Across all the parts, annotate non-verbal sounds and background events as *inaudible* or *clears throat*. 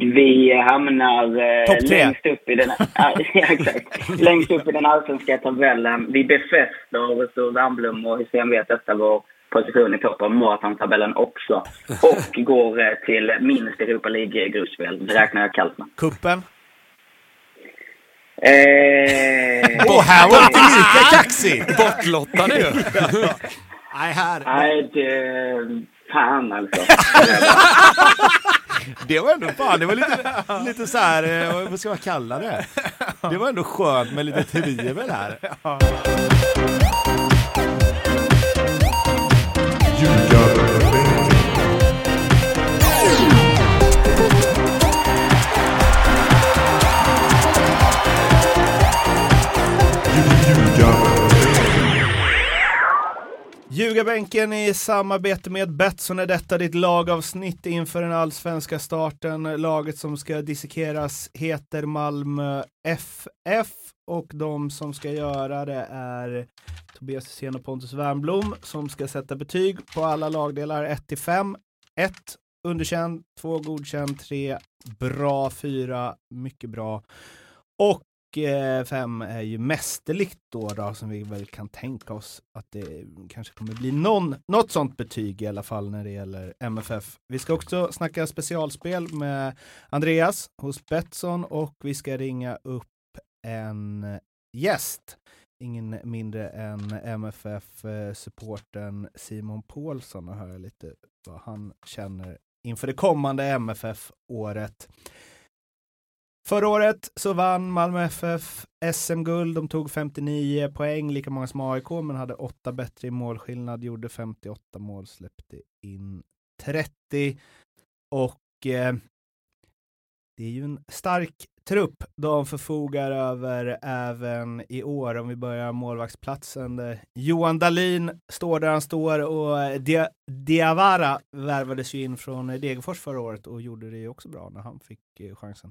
Vi hamnar eh, längst upp i den, *laughs* ja, *laughs* exakt, längst upp i den allsvenska tabellen. Vi befäster, så Wernbloom och Hysén vet detta, vår position i toppen av maratontabellen också. Och går eh, till minst Europa League-gruppspel. Det räknar jag kallt med. Kuppen? Eh, Åh, här var inte lika kaxigt! Bortlottade ju. Nej, här. nej, det... Fan alltså. *laughs* Det var ändå fan, det var lite, lite så här, eh, vad ska man kalla det? Det var ändå skönt med lite tvivel här. Ljugarbänken i samarbete med Betsson är detta ditt lagavsnitt inför den allsvenska starten. Laget som ska dissekeras heter Malmö FF och de som ska göra det är Tobias Hysén och Pontus Wernbloom som ska sätta betyg på alla lagdelar 1 till 5. 1 underkänd, 2 godkänd, 3 bra, 4 mycket bra och eh, fem är ju mästerligt då, då, som vi väl kan tänka oss att det kanske kommer bli någon, något sånt betyg i alla fall när det gäller MFF. Vi ska också snacka specialspel med Andreas hos Betsson och vi ska ringa upp en gäst. Ingen mindre än MFF-supporten Simon Paulsson och höra lite vad han känner inför det kommande MFF-året. Förra året så vann Malmö FF SM-guld. De tog 59 poäng, lika många som AIK, men hade åtta bättre i målskillnad, gjorde 58 mål, släppte in 30. Och eh, det är ju en stark trupp de förfogar över även i år. Om vi börjar målvaktsplatsen där Johan Dalin står där han står och eh, Dia Diawara värvades ju in från Degerfors förra året och gjorde det ju också bra när han fick eh, chansen.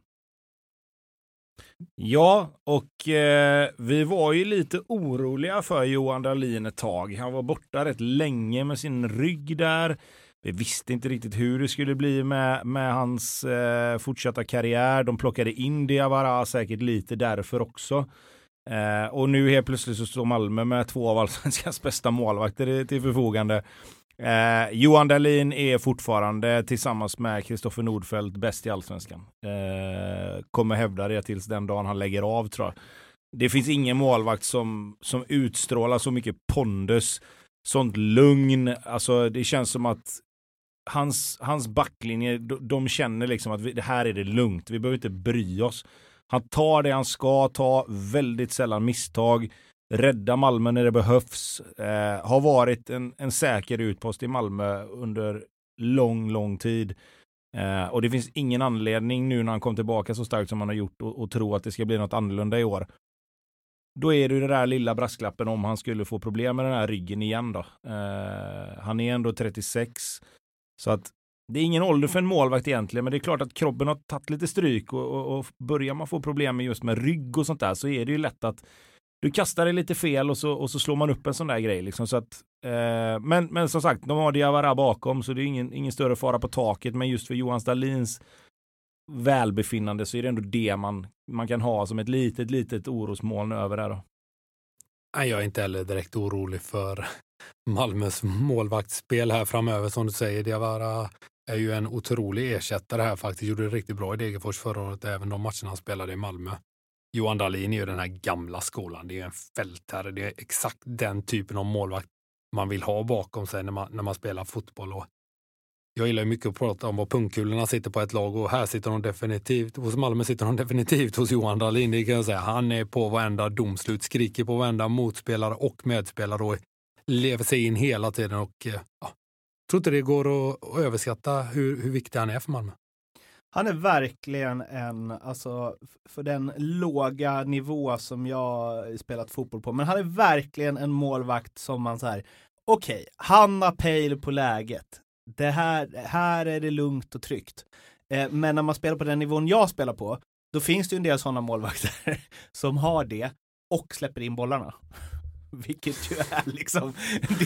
Ja, och eh, vi var ju lite oroliga för Johan Dahlin ett tag. Han var borta rätt länge med sin rygg där. Vi visste inte riktigt hur det skulle bli med, med hans eh, fortsatta karriär. De plockade in Diawara säkert lite därför också. Eh, och nu helt plötsligt så står Malmö med två av allsvenskans *laughs* bästa målvakter till förfogande. Eh, Johan Dahlin är fortfarande tillsammans med Kristoffer Nordfeldt bäst i allsvenskan. Eh, kommer hävda det tills den dagen han lägger av tror jag. Det finns ingen målvakt som, som utstrålar så mycket pondus, sånt lugn. Alltså det känns som att hans, hans backlinje, de, de känner liksom att vi, det här är det lugnt. Vi behöver inte bry oss. Han tar det han ska ta, väldigt sällan misstag rädda Malmö när det behövs. Eh, har varit en, en säker utpost i Malmö under lång, lång tid. Eh, och det finns ingen anledning nu när han kom tillbaka så starkt som han har gjort och, och tro att det ska bli något annorlunda i år. Då är det ju den där lilla brasklappen om han skulle få problem med den här ryggen igen då. Eh, han är ändå 36. Så att det är ingen ålder för en målvakt egentligen, men det är klart att kroppen har tagit lite stryk och, och, och börjar man få problem med just med rygg och sånt där så är det ju lätt att du kastar det lite fel och så, och så slår man upp en sån där grej. Liksom, så att, eh, men, men som sagt, de har Diawara bakom så det är ingen, ingen större fara på taket. Men just för Johan Stalins välbefinnande så är det ändå det man, man kan ha som ett litet, litet orosmoln över det. Då. Jag är inte heller direkt orolig för Malmös målvaktsspel här framöver. Som du säger, Diawara är ju en otrolig ersättare här faktiskt. Gjorde det riktigt bra i Degerfors förra året, även de matcherna han spelade i Malmö. Johan Dahlin är ju den här gamla skolan. Det är en fältherre. Det är exakt den typen av målvakt man vill ha bakom sig när man, när man spelar fotboll. Och jag gillar mycket att prata om var pungkulorna sitter på ett lag och här sitter de definitivt, hos Malmö sitter de *laughs* definitivt hos Johan Dahlin. Det kan jag säga. Han är på varenda domslut, skriker på varenda motspelare och medspelare och lever sig in hela tiden. Och, eh, ja, jag tror inte det går att, att överskatta hur, hur viktig han är för Malmö. Han är verkligen en, alltså för den låga nivå som jag spelat fotboll på, men han är verkligen en målvakt som man säger okej, okay, han har pejl på läget. Det här, här är det lugnt och tryggt. Eh, men när man spelar på den nivån jag spelar på, då finns det ju en del sådana målvakter *laughs* som har det och släpper in bollarna. *laughs* Vilket ju är liksom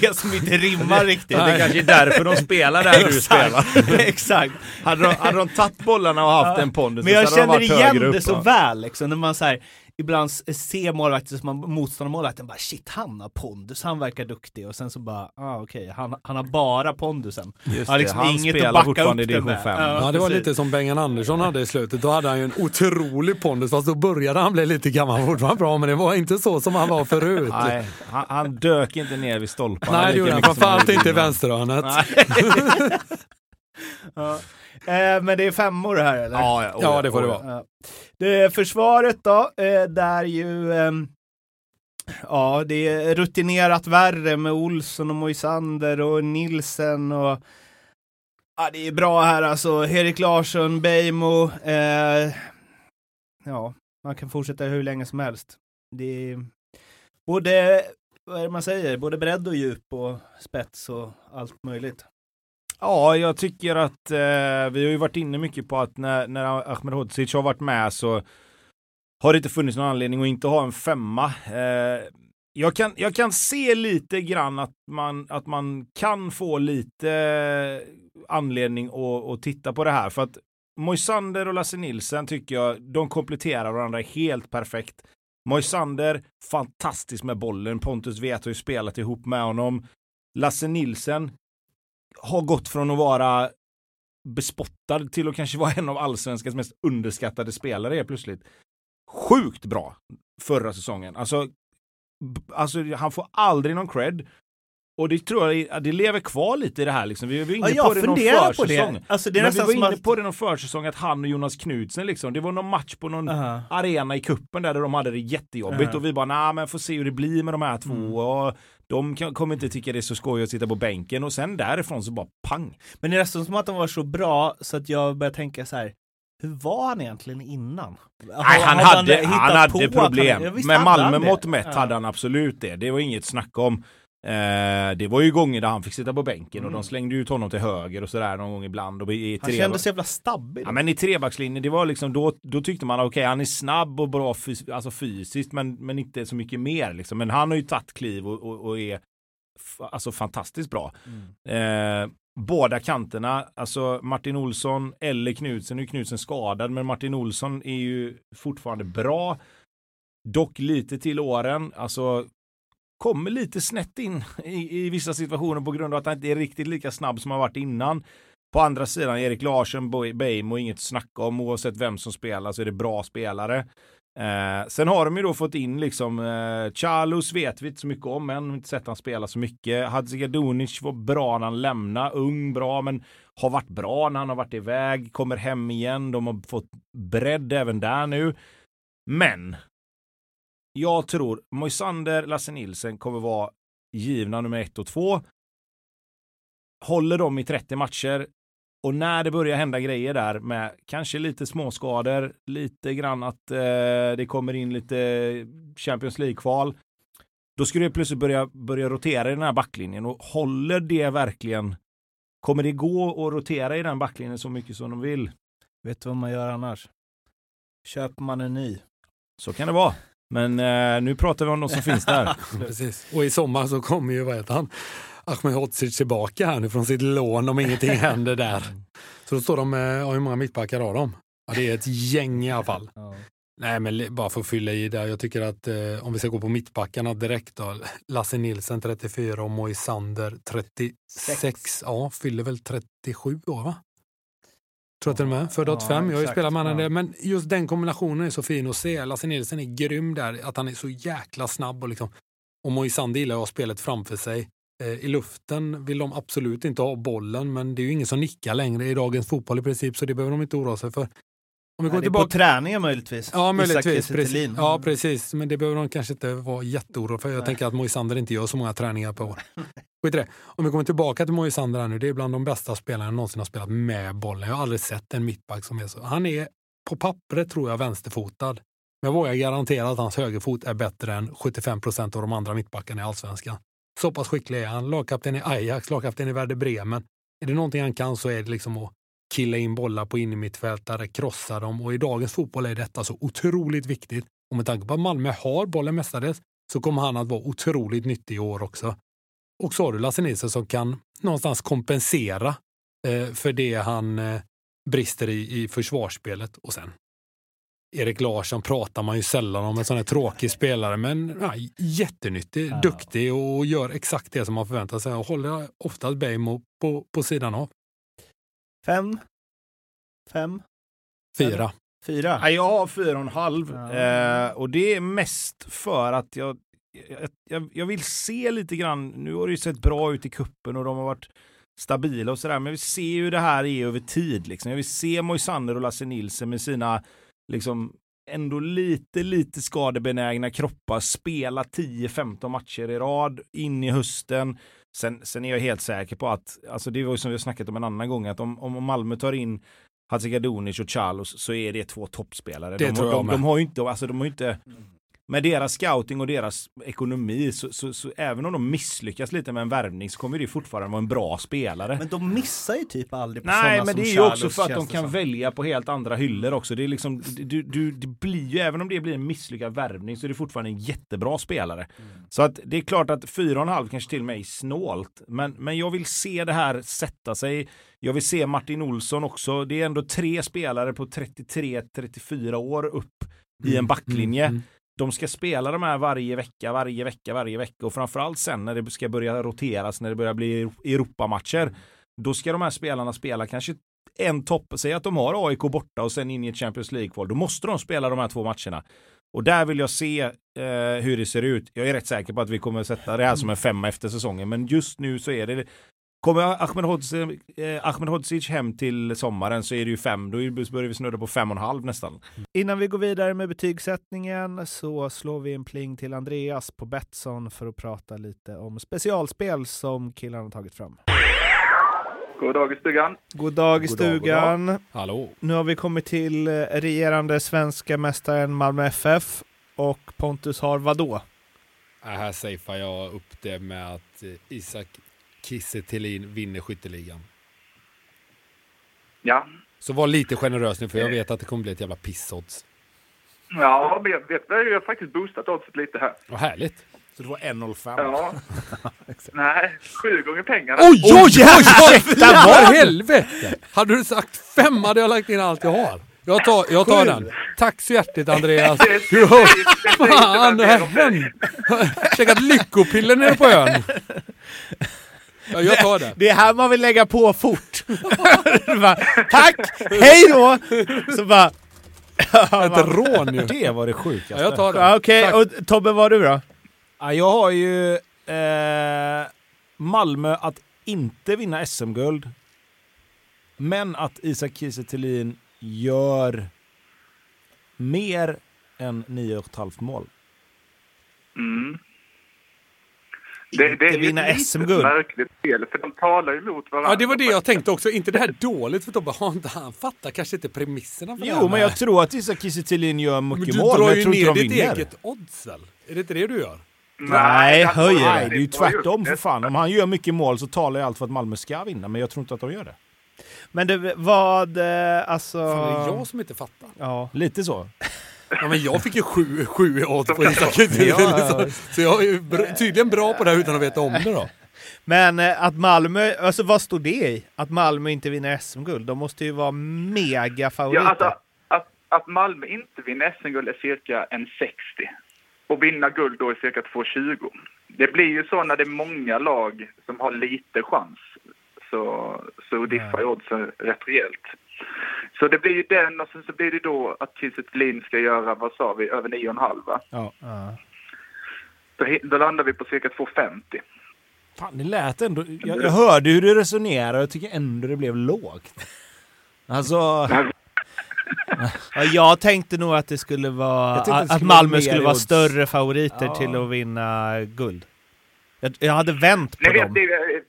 det som inte rimmar riktigt. Det kanske är därför de spelar där du spelar. Exakt. Hade de, hade de tagit bollarna och haft en pondus Men jag de känner igen det så väl liksom, när man så här, ibland ser målvakter som man, motståndarmålvakten bara shit han har pondus, han verkar duktig och sen så bara ah, okej han, han har bara pondusen. Just har det, liksom han inget att spelar backa fortfarande i division med. 5. Ja, det var precis. lite som Bengan Andersson hade i slutet. Då hade han ju en otrolig pondus, fast då började han bli lite gammal. Han var fortfarande bra, men det var inte så som han var förut. Nej, han, han dök inte ner vid stolparna Nej, det gjorde han. Framförallt inte i vänsterhörnet. *laughs* *laughs* Ja. Eh, men det är femmor här eller? Ja, ja, Ja, det får det oj, vara. Ja. Det är försvaret då, eh, där ju ehm, Ja, det är rutinerat värre med Olsson och Moisander och Nilsen och Ja, det är bra här alltså. Erik Larsson, Beijmo. Eh, ja, man kan fortsätta hur länge som helst. Det är både, vad är det man säger, både bredd och djup och spets och allt möjligt. Ja, jag tycker att eh, vi har ju varit inne mycket på att när, när Ahmed Hodzic har varit med så har det inte funnits någon anledning att inte ha en femma. Eh, jag, kan, jag kan se lite grann att man, att man kan få lite anledning att, att titta på det här. För att Moisander och Lasse Nilsen tycker jag, de kompletterar varandra helt perfekt. Moisander, fantastisk med bollen. Pontus vet har ju spelat ihop med honom. Lasse Nilsen har gått från att vara bespottad till att kanske vara en av allsvenskans mest underskattade spelare helt plötsligt. Sjukt bra förra säsongen. Alltså, alltså han får aldrig någon cred. Och det tror jag det lever kvar lite i det här liksom. Vi var inne Ja, på det någon försäsong. det. Alltså, det är Men vi var inne att... på det någon försäsong att han och Jonas Knudsen liksom, det var någon match på någon Aha. arena i kuppen där, där de hade det jättejobbigt Ja. och vi bara nej men får se hur det blir med de här två Mm. och de kan, kommer inte tycka det är så skoj att sitta på bänken och sen därifrån så bara pang. Men det är nästan som att de var så bra så att jag börjar tänka så här. Hur var han egentligen innan? Nej, han Hade hade, han hade han- problem. Med han Malmö det. mått mätt Ja. hade han absolut det. Det var inget snack om. Eh, det var ju gånger där han fick sitta på bänken och Mm. de slängde ut honom till höger och sådär någon gång ibland. Och i Han kändes jävla stabbig. Ja, men i trebackslinjen, det var liksom då, då tyckte man okej, han är snabb och bra fys- alltså fysiskt, men, men inte så mycket mer liksom. Men han har ju tagit kliv och, och, och är alltså fantastiskt bra. Mm. Eh, båda kanterna, alltså Martin Olsson eller Knutsen, nu är Knutsen skadad, men Martin Olsson är ju fortfarande bra. Dock lite till åren, alltså kommer lite snett in i, i vissa situationer på grund av att han inte är riktigt lika snabb som han varit innan. På andra sidan, Erik Larsson, Bo- Beijmo, inget att snacka om. Oavsett vem som spelar så är det bra spelare. Eh, sen har de ju då fått in liksom eh, Charlos vet vi inte så mycket om än, har inte sett han spela så mycket. Hadzikadunic var bra när han lämnade, ung bra men har varit bra när han har varit iväg, kommer hem igen. De har fått bredd även där nu. Men jag tror Moisander, Lasse Nilsen kommer vara givna nummer ett och två. Håller dem i 30 matcher och när det börjar hända grejer där med kanske lite småskador, lite grann att eh, det kommer in lite Champions League-kval. Då skulle det plötsligt börja, börja rotera i den här backlinjen och håller det verkligen? Kommer det gå att rotera i den backlinjen så mycket som de vill? Vet du vad man gör annars? Köper man en ny. Så kan det vara. Men eh, nu pratar vi om de som finns där. *laughs* Precis. Och i sommar så kommer ju, vad heter han, Ahmed Hodzic tillbaka här nu från sitt lån om ingenting *laughs* händer där. Så då står de med, ja, hur många mittbackar har de? Ja, det är ett gäng i alla fall. Ja. Nej, men bara för att fylla i där. Jag tycker att eh, om vi ska gå på mittbackarna direkt då. Lasse Nilsen 34 och Moisander 36. Sex. Ja, fyller väl 37 år va? Tror jag till och med. Född Ja, 85. Jag har ju spelat med honom Ja. Men just den kombinationen är så fin att se. Lasse Nilsen är grym där. Att han är så jäkla snabb. Och, liksom, och Moisander gillar att ha spelet framför sig. Eh, I luften vill de absolut inte ha bollen. Men det är ju ingen som nickar längre i dagens fotboll i princip. Så det behöver de inte oroa sig för. Om vi går Nej, tillbaka på träningen möjligtvis. Ja, möjligtvis. Precis. Ja, precis. Men det behöver de kanske inte vara jätteoroliga för. Jag Nej. tänker att Moisander inte gör så många träningar på år. Skit det. Om vi kommer tillbaka till Moisander här nu. Det är bland de bästa spelarna jag någonsin har spelat med bollen. Jag har aldrig sett en mittback som är så. Han är på pappret tror jag vänsterfotad. Men jag vågar garantera att hans högerfot är bättre än 75 procent av de andra mittbackarna i allsvenskan. Så pass skicklig är han. Lagkapten i Ajax, lagkapten i Werder Bremen. Är det någonting han kan så är det liksom att killa in bollar på innermittfältare, krossa dem och i dagens fotboll är detta så otroligt viktigt. Och med tanke på att Malmö har bollen mestadels så kommer han att vara otroligt nyttig i år också. Och så har du Lasse Nilsson som kan någonstans kompensera eh, för det han eh, brister i, i försvarsspelet. Och sen Erik Larsson pratar man ju sällan om, en sån här tråkig *laughs* spelare, men ja, jättenyttig, duktig och gör exakt det som man förväntar sig och håller oftast Bejmo på, på sidan av. Fem? Fem? Fyra. Fyra? Ja, jag har fyra och en halv. Ja. Eh, och det är mest för att jag, jag, jag, vill se lite grann, nu har det ju sett bra ut i kuppen och de har varit stabila och sådär, men vi ser ju det här är över tid. Liksom. Jag vill se Moisander och Lasse Nilsson med sina liksom ändå lite, lite skadebenägna kroppar spela 10-15 matcher i rad in i hösten. Sen, sen är jag helt säker på att, alltså det var ju som vi har snackat om en annan gång, att om, om Malmö tar in Hadzikadunic och Charlos så är det två toppspelare. Det de, tror jag de, de, har ju inte, alltså de har ju inte, med deras scouting och deras ekonomi, så, så, så, även om de misslyckas lite med en värvning så kommer det fortfarande vara en bra spelare. Men de missar ju typ aldrig på Nej, men det är ju också för att de kan som. välja på helt andra hyllor också. Det är liksom, du, du, det blir ju, även om det blir en misslyckad värvning så är det fortfarande en jättebra spelare. Mm. Så att det är klart att 4,5 kanske till med är snålt. Men, men jag vill se det här sätta sig. Jag vill se Martin Olsson också. Det är ändå tre spelare på 33-34 år upp i en mm, backlinje. Mm, mm de ska spela de här varje vecka, varje vecka, varje vecka och framförallt sen när det ska börja roteras, när det börjar bli Europamatcher. Då ska de här spelarna spela kanske en topp, säg att de har AIK borta och sen in i ett Champions League-kval. Då måste de spela de här två matcherna. Och där vill jag se eh, hur det ser ut. Jag är rätt säker på att vi kommer sätta det här som en femma efter säsongen, men just nu så är det Kommer Ahmed Hodzic, eh, hem till sommaren så är det ju fem, då börjar vi snurra på fem och en halv nästan. Innan vi går vidare med betygssättningen så slår vi en pling till Andreas på Betsson för att prata lite om specialspel som killarna tagit fram. God dag i stugan. God dag i stugan. God dag, Hallå. Nu har vi kommit till eh, regerande svenska mästaren Malmö FF och Pontus har vadå? Här safear jag upp det med att eh, Isak Kiese Thelin vinner skytteligan. Ja. Så var lite generös nu för jag vet att det kommer bli ett jävla pissodds. Ja, men jag vet jag har faktiskt boostat oddset lite här. Vad härligt. Så det var 1,05? Ja. Nej, sju gånger pengarna. Oj, oj, oj! oj! För helvete! Hade du sagt fem hade jag lagt in allt jag har. Jag tar, jag tar den. Tack så hjärtligt Andreas. Fan, det har hänt? Käkat lyckopiller nere på ön. Ja, jag tar det. Det är här man vill lägga på fort. *laughs* bara, Tack, hej då! Så bara... *laughs* Ett rån ju. Det var det sjukaste. Ja, jag tar det. Ja, Okej, okay. och Tobbe, vad har du då? Ja, jag har ju eh, Malmö att inte vinna SM-guld. Men att Isak Kiese gör mer än 9,5 mål. Mm. Det, det är vinna SM-guld. märkligt spel, för de talar emot varandra. Ja, det var det jag tänkte också. inte det här dåligt? För de bara, han fattar kanske inte premisserna för Jo, det men jag tror att Isak Kiese gör mycket mål, men jag tror inte de vinner. Du drar ju ner ditt eget odds väl? Är det inte det du gör? Nej, höjer det. Nej, det är ju tvärtom för fan. Om han gör mycket mål så talar jag allt för att Malmö ska vinna, men jag tror inte att de gör det. Men det, vad, eh, alltså... Fan, det är jag som inte fattar. Ja. Lite så. Ja, men jag fick ju sju, sju i odds på Isak ja, Så jag är tydligen bra på det här utan att veta om det då. Men eh, att Malmö, alltså vad står det i? Att Malmö inte vinner SM-guld? De måste ju vara mega favoriter. Ja, alltså, att, att Malmö inte vinner SM-guld är cirka en 60. Och vinna guld då är cirka 2,20. Det blir ju så när det är många lag som har lite chans. Så, så diffar ju oddsen rätt rejält. Så det blir ju den och sen så blir det då att Kiese ska göra, vad sa vi, över 9,5 va? Ja. ja. Då, då landar vi på cirka 2,50. Fan, det lät ändå... Jag, jag hörde hur du resonerade och jag tycker ändå det blev lågt. Alltså... ja, jag tänkte nog att det skulle vara... Att, det skulle att Malmö skulle vara större favoriter ja. till att vinna guld. Jag, jag hade vänt på Nej, dem. Det,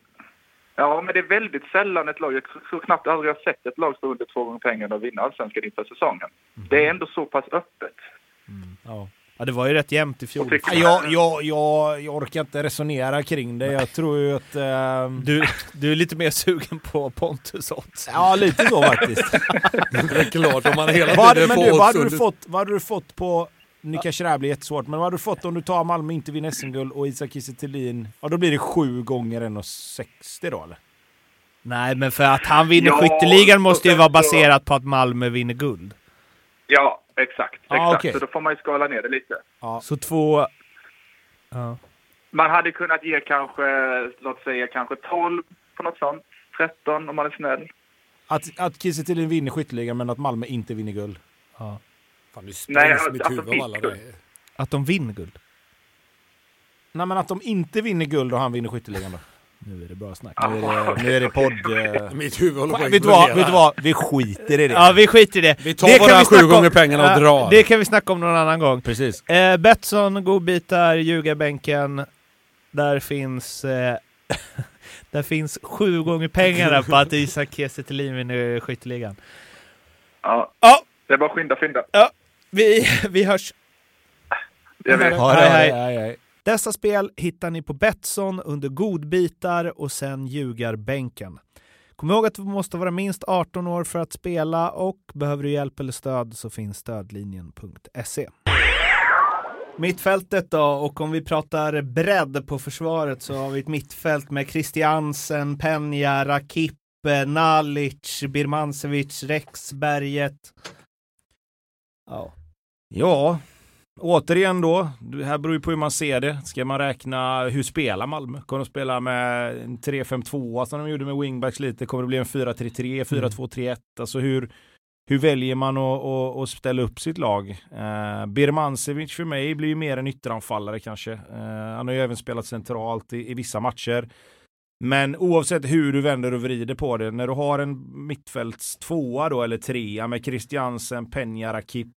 Ja, men det är väldigt sällan ett lag, jag tror knappt aldrig jag sett ett lag stå under två gånger pengarna och vinna allsvenskan inför säsongen. Mm. Det är ändå så pass öppet. Mm. Ja. ja, det var ju rätt jämnt i fjol. Jag, jag, jag, jag orkar inte resonera kring det. Jag tror ju att... Äh... Du, du är lite mer sugen på Pontus odds. Ja, lite så faktiskt. *laughs* det är klart, om man hela tiden vad, men du, vad, hade du fått, vad hade du fått på nu kanske det här blir jättesvårt, men vad hade du fått om du tar Malmö inte vinner SM-guld och Isak Kiese Ja, då blir det sju gånger 1,60 då eller? Nej, men för att han vinner ja, skytteligan måste ju vara baserat på att Malmö vinner guld. Ja, exakt. Ah, exakt. Okay. Så då får man ju skala ner det lite. Ja. Så två... Ja. Man hade kunnat ge kanske, låt säga kanske 12 på något sånt. 13 om man är snäll. Att, att Kiese vinner skytteligan men att Malmö inte vinner guld? Ja. Fan, nu sprängs alltså, mitt huvud av alla det. Att de vinner guld? Nej, men att de inte vinner guld och han vinner skytteligan då? Nu är det bra snack. Nu är det, nu är det podd... Uh... *laughs* Mitt huvud håller på att vet, vad, vet du vad? Vi skiter i det. Ja, vi skiter i det. Vi tar det våra sju gånger pengarna och drar. Det kan vi snacka om någon annan gång. Precis. Eh, Betsson, godbitar, ljugarbänken. Där finns... Eh, *laughs* där finns sju gånger pengarna på att Isak Kiese vinner skytteligan. Ja. ja. Det är bara skynda, skynda. Ja. Vi, vi hörs. Jag vet. Hej, hej. hej, hej. Dessa spel hittar ni på Betsson under godbitar och sen ljugarbänken. Kom ihåg att du måste vara minst 18 år för att spela och behöver du hjälp eller stöd så finns stödlinjen.se. Mittfältet då, och om vi pratar bredd på försvaret så har vi ett mittfält med Christiansen, Penja, Rakip, Nalic, Birmancevic, Rex, Berget. Ja. Ja, återigen då, det här beror ju på hur man ser det. Ska man räkna, hur spelar Malmö? Kommer de spela med en 3-5-2 som de gjorde med wingbacks lite? Kommer det bli en 4-3-3, 4-2-3-1? Alltså hur, hur väljer man att, att, att ställa upp sitt lag? Eh, Birmancevic för mig blir ju mer en ytteranfallare kanske. Eh, han har ju även spelat centralt i, i vissa matcher. Men oavsett hur du vänder och vrider på det, när du har en mittfälts tvåa då eller trea med Christiansen, Penja, Rakip,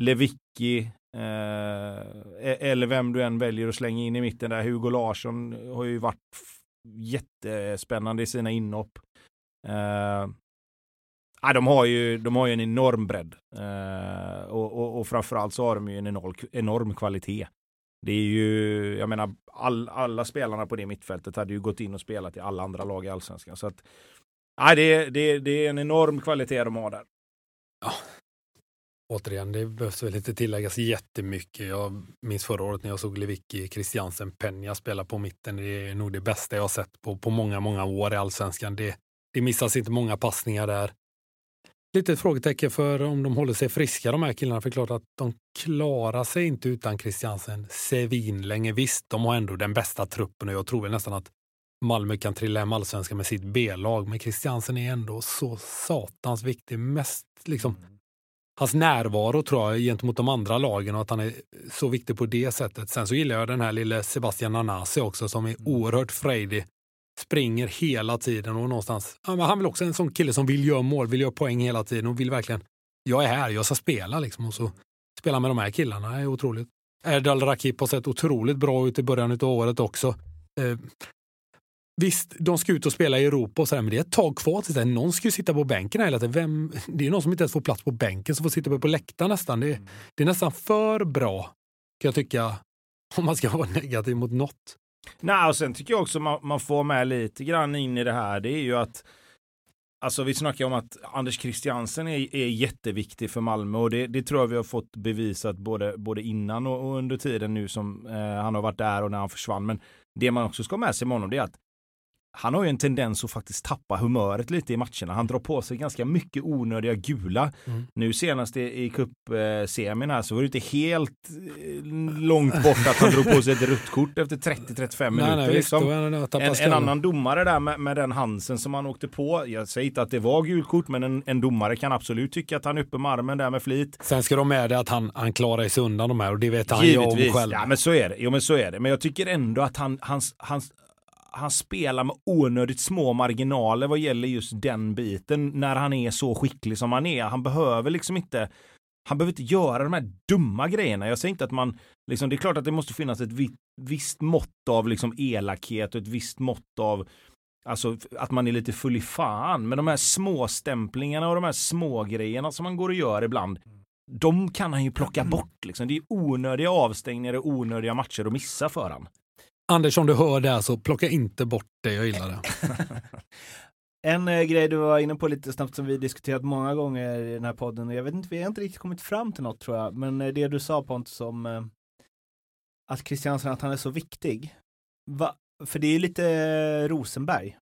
Levicki eh, e- eller vem du än väljer att slänga in i mitten där. Hugo Larsson har ju varit jättespännande i sina inhopp. Eh, de, har ju, de har ju en enorm bredd. Eh, och, och, och framförallt så har de ju en enorm, enorm kvalitet. Det är ju, jag menar, all, alla spelarna på det mittfältet hade ju gått in och spelat i alla andra lag i allsvenskan. Så att, ja, det, det, det är en enorm kvalitet de har där. Ja. Återigen, det behövs väl inte tilläggas jättemycket. Jag minns förra året när jag såg Lewicki Christiansen Penja spela på mitten. Det är nog det bästa jag har sett på, på många, många år i allsvenskan. Det, det missas inte många passningar där litet frågetecken för om de håller sig friska de här killarna. För klart att de klarar sig inte utan Christiansen Sevin länge. Visst, de har ändå den bästa truppen och jag tror väl nästan att Malmö kan trilla hem allsvenskan med sitt B-lag. Men Christiansen är ändå så satans viktig. Mest liksom mm hans närvaro tror jag gentemot de andra lagen och att han är så viktig på det sättet. Sen så gillar jag den här lille Sebastian Nanasi också som är mm. oerhört frejdig springer hela tiden och någonstans, ja, han vill också en sån kille som vill göra mål, vill göra poäng hela tiden och vill verkligen, jag är här, jag ska spela liksom och så spela med de här killarna, det är otroligt. Erdal Rakip har sett otroligt bra ut i början av året också. Visst, de ska ut och spela i Europa och så där, men det är ett tag kvar tills någon ska ju sitta på bänken hela tiden. Vem, det är någon som inte ens får plats på bänken som får sitta på läktaren nästan. Det, det är nästan för bra, kan jag tycka, *laughs* om man ska vara negativ mot något. Nej, och sen tycker jag också man, man får med lite grann in i det här. Det är ju att Alltså vi snackar om att Anders Christiansen är, är jätteviktig för Malmö och det, det, tror jag vi har fått bevisat både, både innan och, och under tiden nu som eh, han har varit där och när han försvann. Men det man också ska ha med sig med honom det är att han har ju en tendens att faktiskt tappa humöret lite i matcherna. Han drar på sig ganska mycket onödiga gula. Mm. Nu senast i, i cupsemin här så var det inte helt eh, långt bort att han drog på sig ett rött kort efter 30-35 minuter. Nej, nej, liksom. en, en, annan domare där med, med, den Hansen som han åkte på. Jag säger inte att det var gult kort men en, en domare kan absolut tycka att han är uppe med armen där med flit. Sen ska de med det att han, han klarar sig undan de här och det vet han ju om själv. Ja men så är det. Jo men så är det. Men jag tycker ändå att han, hans, hans han spelar med onödigt små marginaler vad gäller just den biten när han är så skicklig som han är. Han behöver liksom inte han behöver inte göra de här dumma grejerna. Jag säger inte att man, liksom, det är klart att det måste finnas ett visst mått av liksom elakhet och ett visst mått av Alltså att man är lite full i fan. Men de här småstämplingarna och de här små grejerna som man går och gör ibland. De kan han ju plocka bort. Liksom. Det är onödiga avstängningar och onödiga matcher att missa för han. Anders, om du hör det här så plocka inte bort det, jag gillar det. *laughs* En eh, grej du var inne på lite snabbt som vi diskuterat många gånger i den här podden, jag vet inte, vi har inte riktigt kommit fram till något tror jag, men eh, det du sa Pontus om eh, att Christiansen, att han är så viktig. Va? För det är lite eh, Rosenberg.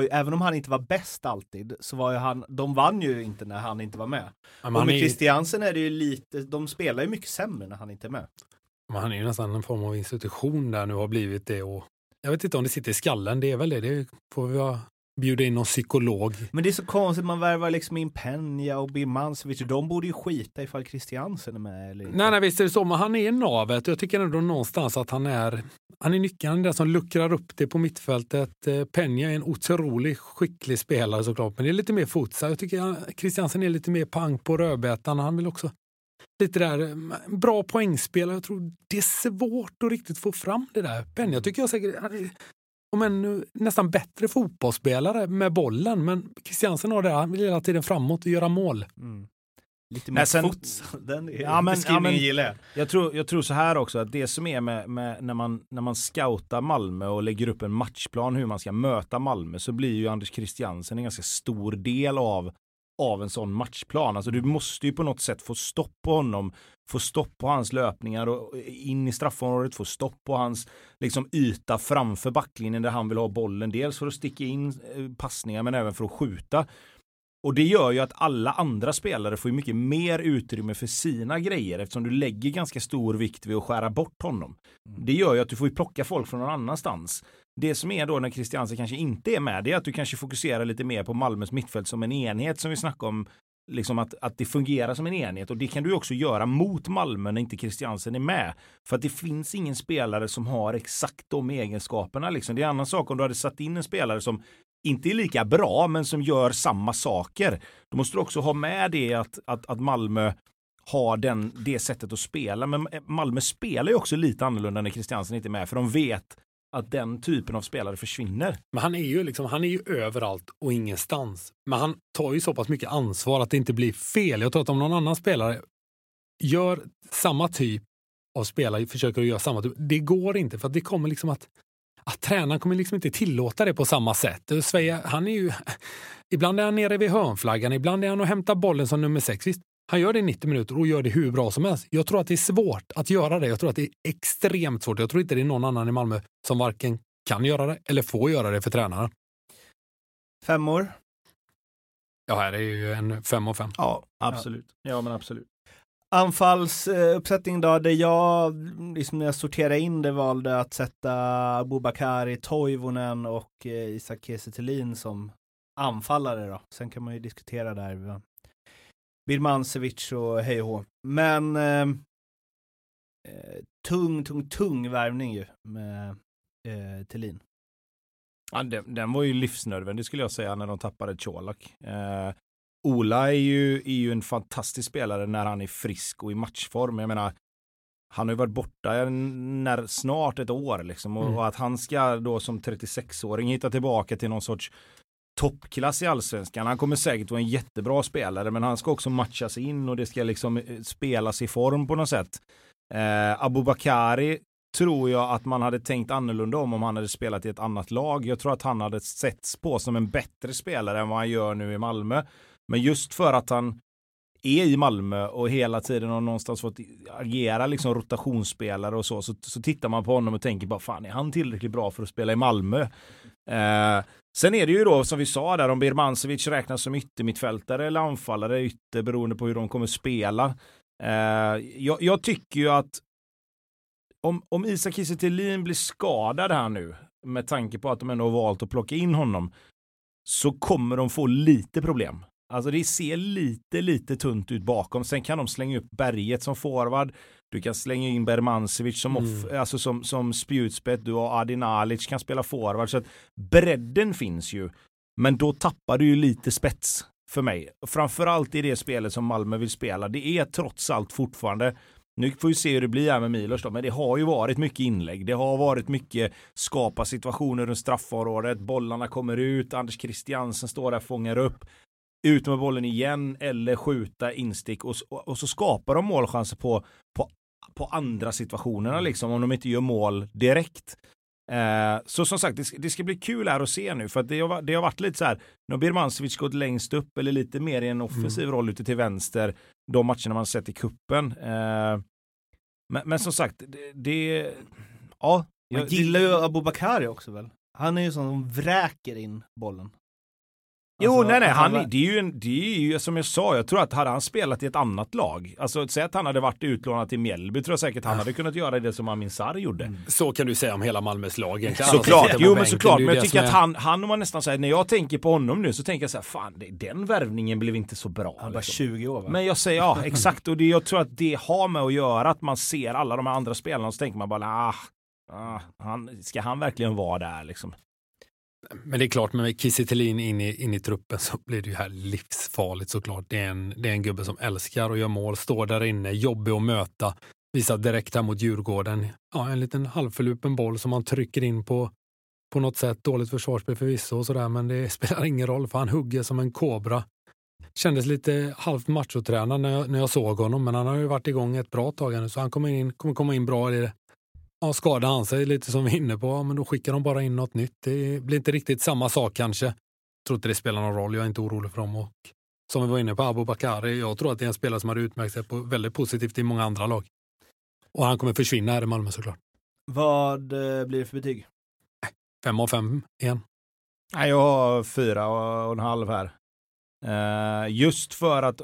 Ju, även om han inte var bäst alltid, så var ju han, de vann ju inte när han inte var med. Ja, och med är... Christiansen är det ju lite, de spelar ju mycket sämre när han inte är med. Men han är ju nästan en form av institution där nu har blivit det och jag vet inte om det sitter i skallen, det är väl det, det får vi bjuda in någon psykolog. Men det är så konstigt, man värvar liksom in Penja och Birmancevic, de borde ju skita ifall Christiansen är med. Eller inte. Nej, nej, visst är det så, men han är navet. Jag tycker ändå någonstans att han är, han är nyckeln, han är den som luckrar upp det på mittfältet. Eh, Penja är en otroligt skicklig spelare såklart, men det är lite mer futsal. Jag tycker Christiansen är lite mer pang på rödbetan. Han vill också lite där, eh, bra poängspelare. Jag tror det är svårt att riktigt få fram det där. Penja tycker jag säkert, om en nästan bättre fotbollsspelare med bollen. Men Christiansen har det, han vill hela tiden framåt och göra mål. Mm. Lite mer sen, fots. *laughs* Den ja, men, ja, men, gillar jag. Jag tror, jag tror så här också att det som är med, med, när, man, när man scoutar Malmö och lägger upp en matchplan hur man ska möta Malmö så blir ju Anders Christiansen en ganska stor del av av en sån matchplan. Alltså du måste ju på något sätt få stopp på honom, få stopp på hans löpningar och in i straffområdet, få stopp på hans liksom yta framför backlinjen där han vill ha bollen. Dels för att sticka in eh, passningar men även för att skjuta. Och det gör ju att alla andra spelare får mycket mer utrymme för sina grejer eftersom du lägger ganska stor vikt vid att skära bort honom. Mm. Det gör ju att du får plocka folk från någon annanstans. Det som är då när Christiansen kanske inte är med, det är att du kanske fokuserar lite mer på Malmös mittfält som en enhet som vi snackade om. Liksom att, att det fungerar som en enhet och det kan du också göra mot Malmö när inte Christiansen är med. För att det finns ingen spelare som har exakt de egenskaperna. Liksom. Det är en annan sak om du hade satt in en spelare som inte är lika bra men som gör samma saker. Då måste du också ha med det att, att, att Malmö har den, det sättet att spela. Men eh, Malmö spelar ju också lite annorlunda när Christiansen inte är med för de vet att den typen av spelare försvinner. Men han är ju liksom, han är ju överallt och ingenstans. Men han tar ju så pass mycket ansvar att det inte blir fel. Jag tror att om någon annan spelare gör samma typ av spelare, försöker göra samma typ, det går inte för att det kommer liksom att att tränaren kommer liksom inte tillåta det på samma sätt. Sverige, han är ju, *laughs* ibland är han nere vid hörnflaggan, ibland är han och hämtar bollen som nummer sex. Visst, han gör det i 90 minuter och gör det hur bra som helst. Jag tror att det är svårt att göra det. Jag tror att det är extremt svårt. Jag tror inte det är någon annan i Malmö som varken kan göra det eller får göra det för tränaren. Fem år? Ja, här är ju en fem och fem. Ja, absolut. Ja, men absolut. Anfallsuppsättning då, det jag, liksom när jag sorterade in det, valde att sätta Abubakari, Toivonen och eh, Isak Kiese som anfallare då. Sen kan man ju diskutera där Birmancevic och hej och Men eh, eh, tung, tung, tung värvning ju med eh, Thelin. Ja, den, den, var ju livsnödvändig skulle jag säga när de tappade Colak. Eh, Ola är ju, är ju en fantastisk spelare när han är frisk och i matchform. Jag menar, han har ju varit borta när, snart ett år liksom och, mm. och att han ska då som 36-åring hitta tillbaka till någon sorts toppklass i allsvenskan. Han kommer säkert vara en jättebra spelare men han ska också matchas in och det ska liksom eh, spelas i form på något sätt. Eh, Abubakari tror jag att man hade tänkt annorlunda om om han hade spelat i ett annat lag. Jag tror att han hade setts på som en bättre spelare än vad han gör nu i Malmö. Men just för att han är i Malmö och hela tiden har någonstans fått agera liksom rotationsspelare och så, så, så tittar man på honom och tänker bara fan är han tillräckligt bra för att spela i Malmö? Eh, sen är det ju då som vi sa där om Birmancevic räknas som yttermittfältare eller anfallare ytter beroende på hur de kommer spela. Eh, jag, jag, tycker ju att om, om Isak Kiese blir skadad här nu med tanke på att de ändå har valt att plocka in honom så kommer de få lite problem. Alltså det ser lite, lite tunt ut bakom. Sen kan de slänga upp Berget som forward. Du kan slänga in Bermancevic som, off, mm. alltså som, som spjutspett. Du har Adin Alic kan spela forward. Så att bredden finns ju. Men då tappar du ju lite spets för mig. Framförallt i det spelet som Malmö vill spela. Det är trots allt fortfarande nu får vi se hur det blir här med Milos då, men det har ju varit mycket inlägg. Det har varit mycket skapa situationer runt straffområdet. Bollarna kommer ut, Anders Christiansen står där och fångar upp ut med bollen igen eller skjuta instick och, och så skapar de målchanser på, på, på andra situationerna liksom om de inte gör mål direkt. Eh, så som sagt, det ska, det ska, bli kul här att se nu för att det har, det har varit lite så här, nu har Birmancevic gått längst upp eller lite mer i en offensiv mm. roll ute till vänster, de matcherna man sett i kuppen. Eh, men, men, som sagt, det, det ja. Man gillar ju Abubakari också väl? Han är ju sån som vräker in bollen. Jo, alltså, nej, nej, han, det, är ju en, det är ju som jag sa, jag tror att hade han spelat i ett annat lag, alltså säg att han hade varit utlånad till Mjällby, tror jag säkert han hade kunnat göra det som Amin Sarr gjorde. Mm. Så kan du säga om hela Malmös lag egentligen. Såklart, jo men såklart, men jag tycker att han, han var nästan såhär, när jag tänker på honom nu så tänker jag såhär, fan den värvningen blev inte så bra. Han var liksom. 20 år va? Men jag säger, ja *laughs* exakt, och det, jag tror att det har med att göra att man ser alla de här andra spelarna och så tänker man bara, ah, ah han, ska han verkligen vara där liksom? Men det är klart, med Kiese in i, in i truppen så blir det ju här livsfarligt såklart. Det är, en, det är en gubbe som älskar att göra mål, står där inne, jobbig att möta, visar direkt här mot Djurgården. Ja, en liten halvförlupen boll som han trycker in på, på något sätt. Dåligt försvarsspel förvisso och sådär, men det *laughs* spelar ingen roll för han hugger som en kobra. Kändes lite halvt machotränad när jag, när jag såg honom, men han har ju varit igång ett bra tag nu, så han kommer, in, kommer komma in bra i det Ja, skadar han sig lite som vi är inne på, men då skickar de bara in något nytt. Det blir inte riktigt samma sak kanske. Jag tror inte det spelar någon roll, jag är inte orolig för dem. Och som vi var inne på, Abu Bakari, jag tror att det är en spelare som har utmärkt sig på väldigt positivt i många andra lag. Och han kommer försvinna här i Malmö såklart. Vad eh, blir det för betyg? Fem av fem igen. Nej, jag har fyra och en halv här. Uh, just för att,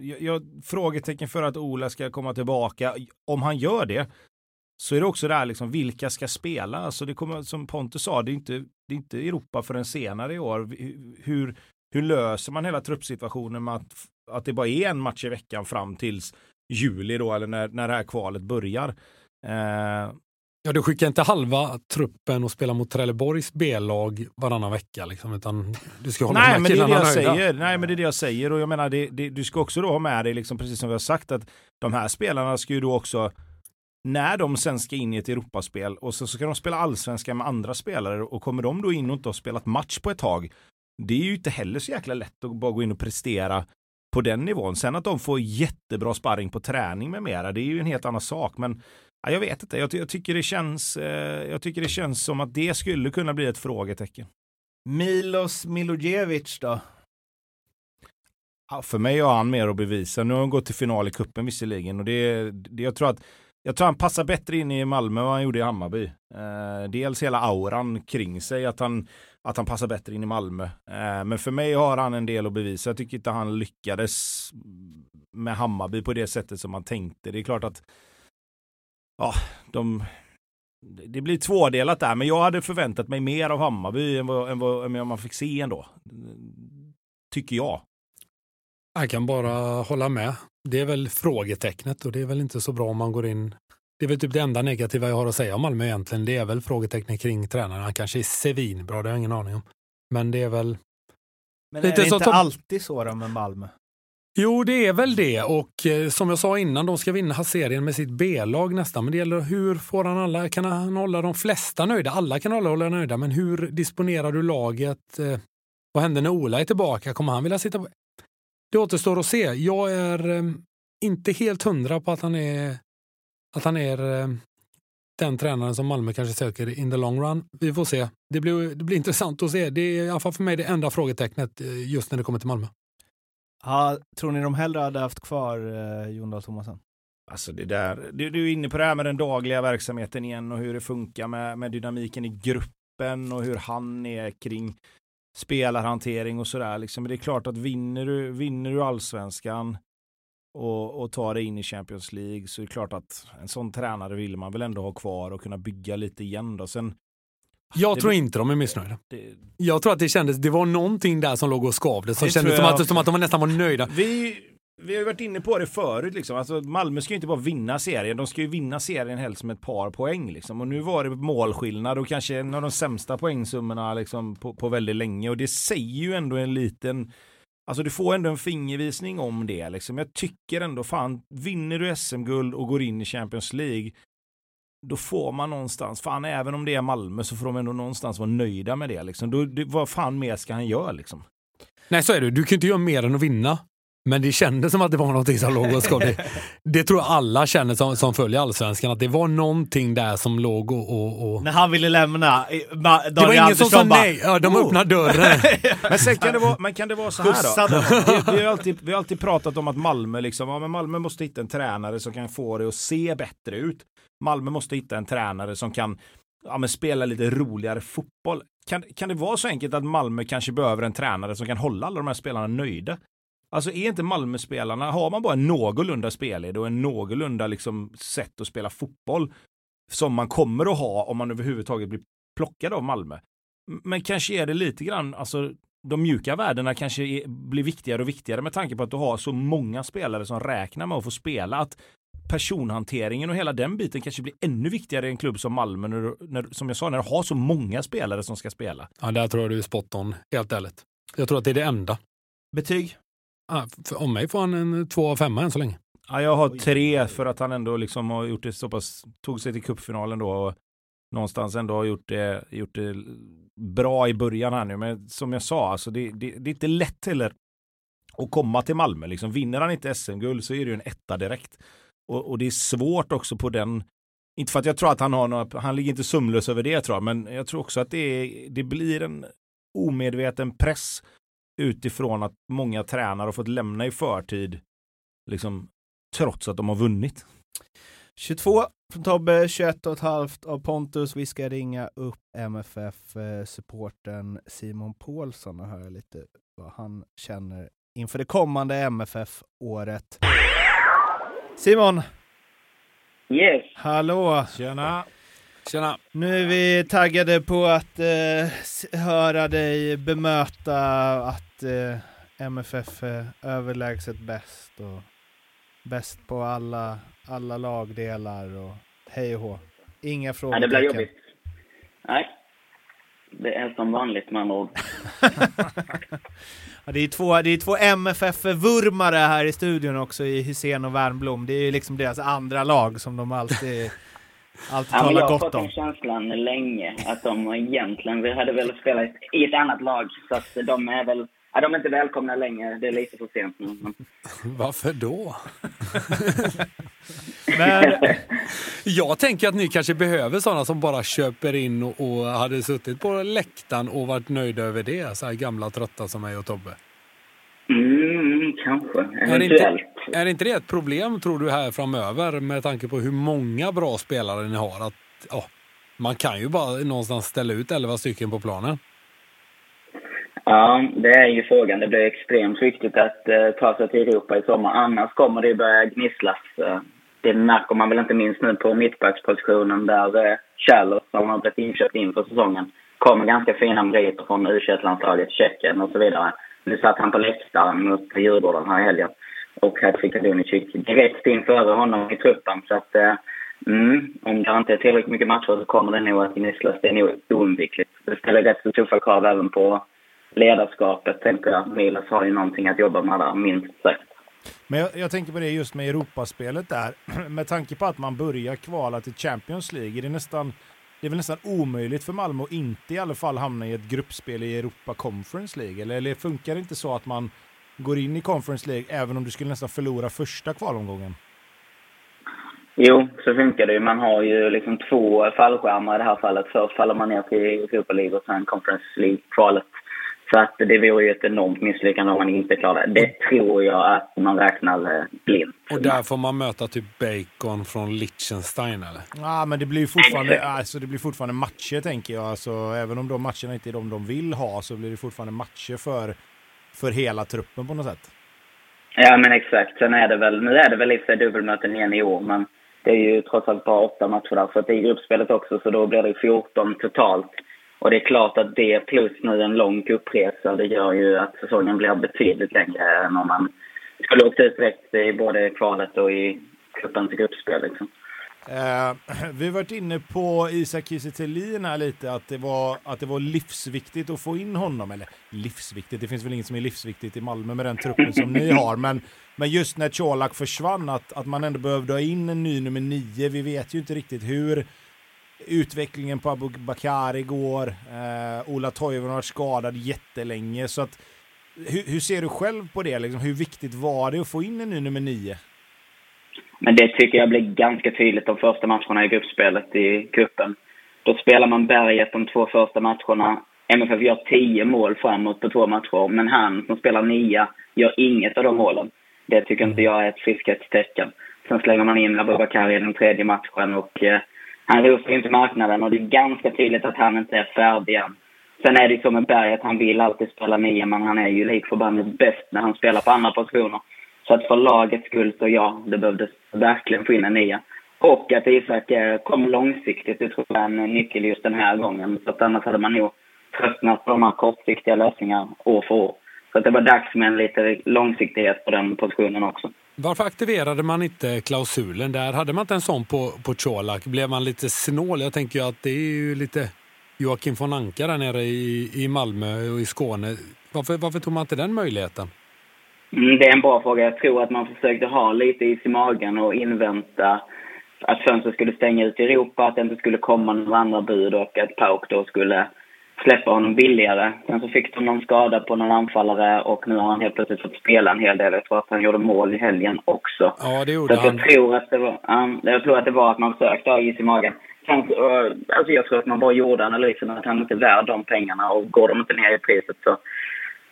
jag, jag, frågetecken för att Ola ska komma tillbaka. Om han gör det så är det också det här liksom, vilka ska spela? Alltså det kommer, som Pontus sa, det är inte, det är inte Europa förrän senare i år. Hur, hur löser man hela truppsituationen med att, att det bara är en match i veckan fram tills juli då, eller när, när det här kvalet börjar? Eh, Ja, du skickar inte halva truppen och spelar mot Trelleborgs B-lag varannan vecka, liksom, utan du ska hålla Nej, men det är det jag nöjda. säger. Nej, men det är det jag säger och jag menar, det, det, du ska också då ha med dig, liksom, precis som vi har sagt, att de här spelarna ska ju då också när de sen ska in i ett Europaspel och så ska de spela allsvenska med andra spelare och kommer de då in och inte har spelat match på ett tag. Det är ju inte heller så jäkla lätt att bara gå in och prestera på den nivån. Sen att de får jättebra sparring på träning med mera, det är ju en helt annan sak. Men ja, jag vet inte, jag, jag, tycker det känns, eh, jag tycker det känns som att det skulle kunna bli ett frågetecken. Milos Milojevic då? Ja, för mig har han mer att bevisa. Nu har han gått till final i kuppen visserligen och det, det jag tror att jag tror han passar bättre in i Malmö än vad han gjorde i Hammarby. Eh, dels hela auran kring sig, att han, att han passar bättre in i Malmö. Eh, men för mig har han en del att bevisa. Jag tycker inte han lyckades med Hammarby på det sättet som man tänkte. Det är klart att ja, de, det blir tvådelat där, men jag hade förväntat mig mer av Hammarby än vad, än vad, än vad man fick se ändå. Tycker jag. Jag kan bara hålla med. Det är väl frågetecknet och det är väl inte så bra om man går in. Det är väl typ det enda negativa jag har att säga om Malmö egentligen. Det är väl frågetecknet kring tränaren. Han kanske är svinbra, det har jag ingen aning om. Men det är väl... Men är det inte som... alltid så då med Malmö? Jo, det är väl det och eh, som jag sa innan, de ska vinna serien med sitt B-lag nästan. Men det gäller hur får han alla, kan han hålla de flesta nöjda? Alla kan hålla, hålla nöjda, men hur disponerar du laget? Eh, vad händer när Ola är tillbaka? Kommer han vilja sitta på? Det återstår att se. Jag är eh, inte helt hundra på att han är, att han är eh, den tränaren som Malmö kanske söker in the long run. Vi får se. Det blir, det blir intressant att se. Det är i alla fall för mig det enda frågetecknet eh, just när det kommer till Malmö. Ja, tror ni de hellre hade haft kvar eh, Jon Dahl Tomasson? Alltså det där, du, du är inne på det här med den dagliga verksamheten igen och hur det funkar med, med dynamiken i gruppen och hur han är kring spelarhantering och sådär. Liksom. Det är klart att vinner du, vinner du allsvenskan och, och tar dig in i Champions League så är det klart att en sån tränare vill man väl ändå ha kvar och kunna bygga lite igen. Då. Sen, jag det, tror inte de är missnöjda. Det, jag tror att det kändes, det var någonting där som låg och skavde som kändes som att, som att de nästan var nöjda. Vi, vi har ju varit inne på det förut. Liksom. Alltså, Malmö ska ju inte bara vinna serien, de ska ju vinna serien helst med ett par poäng. Liksom. Och nu var det målskillnad och kanske en av de sämsta poängsummorna liksom, på, på väldigt länge. Och det säger ju ändå en liten... Alltså du får ändå en fingervisning om det. Liksom. Jag tycker ändå, fan, vinner du SM-guld och går in i Champions League, då får man någonstans, fan även om det är Malmö så får de ändå någonstans vara nöjda med det. Liksom. Då, det vad fan mer ska han göra liksom? Nej, så är det. Du kan inte göra mer än att vinna. Men det kändes som att det var någonting som låg hos *laughs* det, det tror jag alla känner som, som följer allsvenskan, att det var någonting där som låg och... och, och... När han ville lämna, Daniel Det var ingen som sa nej, ja, de oh. öppnade dörren. *laughs* men sen kan det vara, men kan det vara så här då? *laughs* Vi, vi, har alltid, vi har alltid pratat om att Malmö, liksom, ja, men Malmö måste hitta en tränare som kan få det att se bättre ut. Malmö måste hitta en tränare som kan ja, men spela lite roligare fotboll. Kan, kan det vara så enkelt att Malmö kanske behöver en tränare som kan hålla alla de här spelarna nöjda? Alltså är inte Malmö-spelarna, har man bara en någorlunda spelled och en någorlunda liksom sätt att spela fotboll som man kommer att ha om man överhuvudtaget blir plockad av Malmö. Men kanske är det lite grann, alltså de mjuka värdena kanske är, blir viktigare och viktigare med tanke på att du har så många spelare som räknar med att få spela. Att personhanteringen och hela den biten kanske blir ännu viktigare i en klubb som Malmö, när, när, som jag sa, när du har så många spelare som ska spela. Ja, där tror jag du är spot on, helt ärligt. Jag tror att det är det enda. Betyg? Ja, om mig får han en två av femma än så länge. Ja, jag har tre för att han ändå liksom har gjort det så pass, tog sig till kuppfinalen då och någonstans ändå har gjort det, gjort det bra i början här nu. Men som jag sa, alltså det, det, det är inte lätt heller att komma till Malmö. Liksom, vinner han inte SM-guld så är det ju en etta direkt. Och, och, det är svårt också på den, inte för att jag tror att han har några, han ligger inte sumlös över det tror jag, men jag tror också att det, är, det blir en omedveten press utifrån att många tränare har fått lämna i förtid, liksom trots att de har vunnit. 22 från Tobbe, 21 och ett halvt av Pontus. Vi ska ringa upp MFF-supporten Simon Paulsson och höra lite vad han känner inför det kommande MFF-året. Simon! Yes! Hallå! Tjena! Tjena! Nu är vi taggade på att eh, höra dig bemöta att eh, MFF är överlägset bäst och bäst på alla, alla lagdelar och hej och hå. Inga frågor. Nej, det blir jobbigt. Nej, det är som vanligt med andra ord. *laughs* ja, det är två, det är två MFF-vurmare här i studion också i Hussein och Wernblom. Det är liksom deras andra lag som de alltid, alltid ja, talar gott om. Jag har fått den känslan länge att de egentligen vi hade velat spela i ett annat lag. Så att de är väl Ja, de är inte välkomna längre. Det är lite för sent nu. *laughs* Varför då? *laughs* Men, *laughs* jag tänker att ni kanske behöver sådana som bara köper in och, och hade suttit på läktaren och varit nöjda över det. Så här gamla trötta som mig och Tobbe. Mm, kanske. Är inte, är inte det ett problem, tror du, här framöver med tanke på hur många bra spelare ni har? Att, ja, man kan ju bara någonstans ställa ut 11 stycken på planen. Ja, det är ju frågan. Det blir extremt viktigt att uh, ta sig till Europa i sommar. Annars kommer det börja gnisslas. Uh, det märker man väl inte minst nu på mittbackspositionen där uh, Charles, som har blivit inköpt inför säsongen, kommer ganska fina meriter från u landslaget Tjeckien och så vidare. Nu satt han på läktaren mot Djurgården här i helgen och hade Fikadunic direkt in före honom i truppen. Så att, eh, mm, om det inte är tillräckligt mycket matcher så kommer det nog att gnisslas. Det är nog oundvikligt. Det ställer rätt så tuffa krav även på ledarskapet tänker jag. Milos har ju någonting att jobba med där, minst sagt. Men jag, jag, tänker på det just med Europaspelet där. *clears throat* Med tanke på att man börjar kvala till Champions League, är det nästan det är väl nästan omöjligt för Malmö att inte i alla fall hamna i ett gruppspel i Europa Conference League? Eller, eller funkar det inte så att man går in i Conference League även om du skulle nästan förlora första kvalomgången? Jo, så funkar det ju. Man har ju liksom två fallskärmar i det här fallet. Först faller man ner till Europa League och sen Conference League-kvalet. Så att det vore ju ett enormt misslyckande om man inte klarar det. Det tror jag att man räknar eh, blint. Och där får man möta typ Bacon från Liechtenstein eller? Ja, men det blir fortfarande, alltså, det blir fortfarande matcher tänker jag. Alltså, även om de matcherna inte är de de vill ha så blir det fortfarande matcher för, för hela truppen på något sätt. Ja, men exakt. Sen är det väl, nu är det väl lite dubbelmöten igen i år, men det är ju trots allt bara åtta matcher där. Så det är gruppspelet också, så då blir det 14 totalt. Och det är klart att det plus nu en lång cupresa det gör ju att säsongen blir betydligt längre än om man skulle åkt ut direkt i både kvalet och i cupens gruppspel. Liksom. Eh, *clears throat* vi har varit inne på Isak Kiese här lite, att det, var, att det var livsviktigt att få in honom. Eller livsviktigt, det finns väl inget som är livsviktigt i Malmö med den truppen som ni har. Men, men just när Colak försvann, att, att man ändå behövde ha in en ny nummer nio. Vi vet ju inte riktigt hur utvecklingen på Abu Bakar igår. Eh, Ola Toivonen har varit skadad jättelänge. Så att hur, hur, ser du själv på det? Liksom, hur viktigt var det att få in en ny nummer nio? Men det tycker jag blir ganska tydligt de första matcherna i gruppspelet i cupen. Då spelar man berget de två första matcherna. MFF gör tio mål framåt på två matcher, men han som spelar nia gör inget av de målen. Det tycker inte jag är ett friskhetstecken. Sen slänger man in Abubakari i den tredje matchen och eh, han rosar inte marknaden och det är ganska tydligt att han inte är färdig än. Sen är det ju så med Berg att han vill alltid spela nia, men han är ju lik förbannat bäst när han spelar på andra positioner. Så att för lagets skull så ja, det behövdes verkligen få in en nia. Och att Isak eh, kom långsiktigt, det tror jag är en nyckel just den här gången. Så att annars hade man nog tröttnat på de här kortsiktiga lösningarna år för år. Så att det var dags med en lite långsiktighet på den positionen också. Varför aktiverade man inte klausulen där? Hade man inte en sån på, på Colak? Blev man lite snål? Jag tänker ju att det är ju lite Joakim von Anka där nere i, i Malmö och i Skåne. Varför, varför tog man inte den möjligheten? Mm, det är en bra fråga. Jag tror att man försökte ha lite is i magen och invänta att fönstret skulle stänga ut i Europa, att det inte skulle komma några andra bud och att Pauk då skulle släppa honom billigare. Sen så fick de någon skada på någon anfallare och nu har han helt plötsligt fått spela en hel del. Jag tror att han gjorde mål i helgen också. Ja, det gjorde så han. Jag tror, att det var, um, jag tror att det var att man försökte ha is i magen. Uh, alltså jag tror att man bara gjorde analysen att han inte är värd de pengarna och går de inte ner i priset så,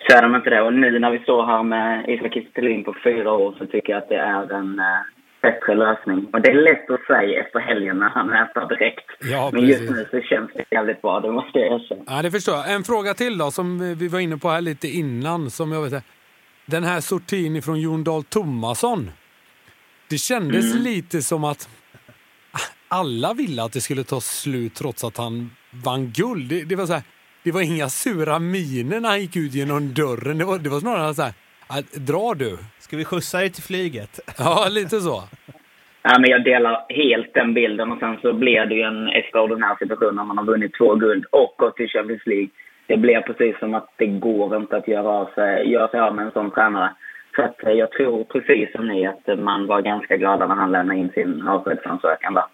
så är de inte det. Och nu när vi står här med Isak Kiese på fyra år så tycker jag att det är en uh, bättre lösning. Och det är lätt att säga efter helgen när han äter direkt. Ja, Men just nu så känns det jävligt bra, det måste jag erkänna. Ja, det förstår jag. En fråga till då, som vi var inne på här lite innan. Som jag vet, den här sortin från Jon Dahl Tomasson. Det kändes mm. lite som att alla ville att det skulle ta slut trots att han vann guld. Det, det var så här, det var inga sura miner när han gick ut genom dörren. Det var, det var snarare så här, drar du? Ska vi skjutsa dig till flyget? *laughs* Ja, lite så. Ja, men jag delar helt den bilden och sen så blir det ju en extraordinär situation när man har vunnit två guld och gått till Champions League. Det blir precis som att det går inte att göra, av sig, göra sig av med en sån tränare. Så att eh, jag tror precis som ni att man var ganska glada när han lämnade in sin avskedsansökan där.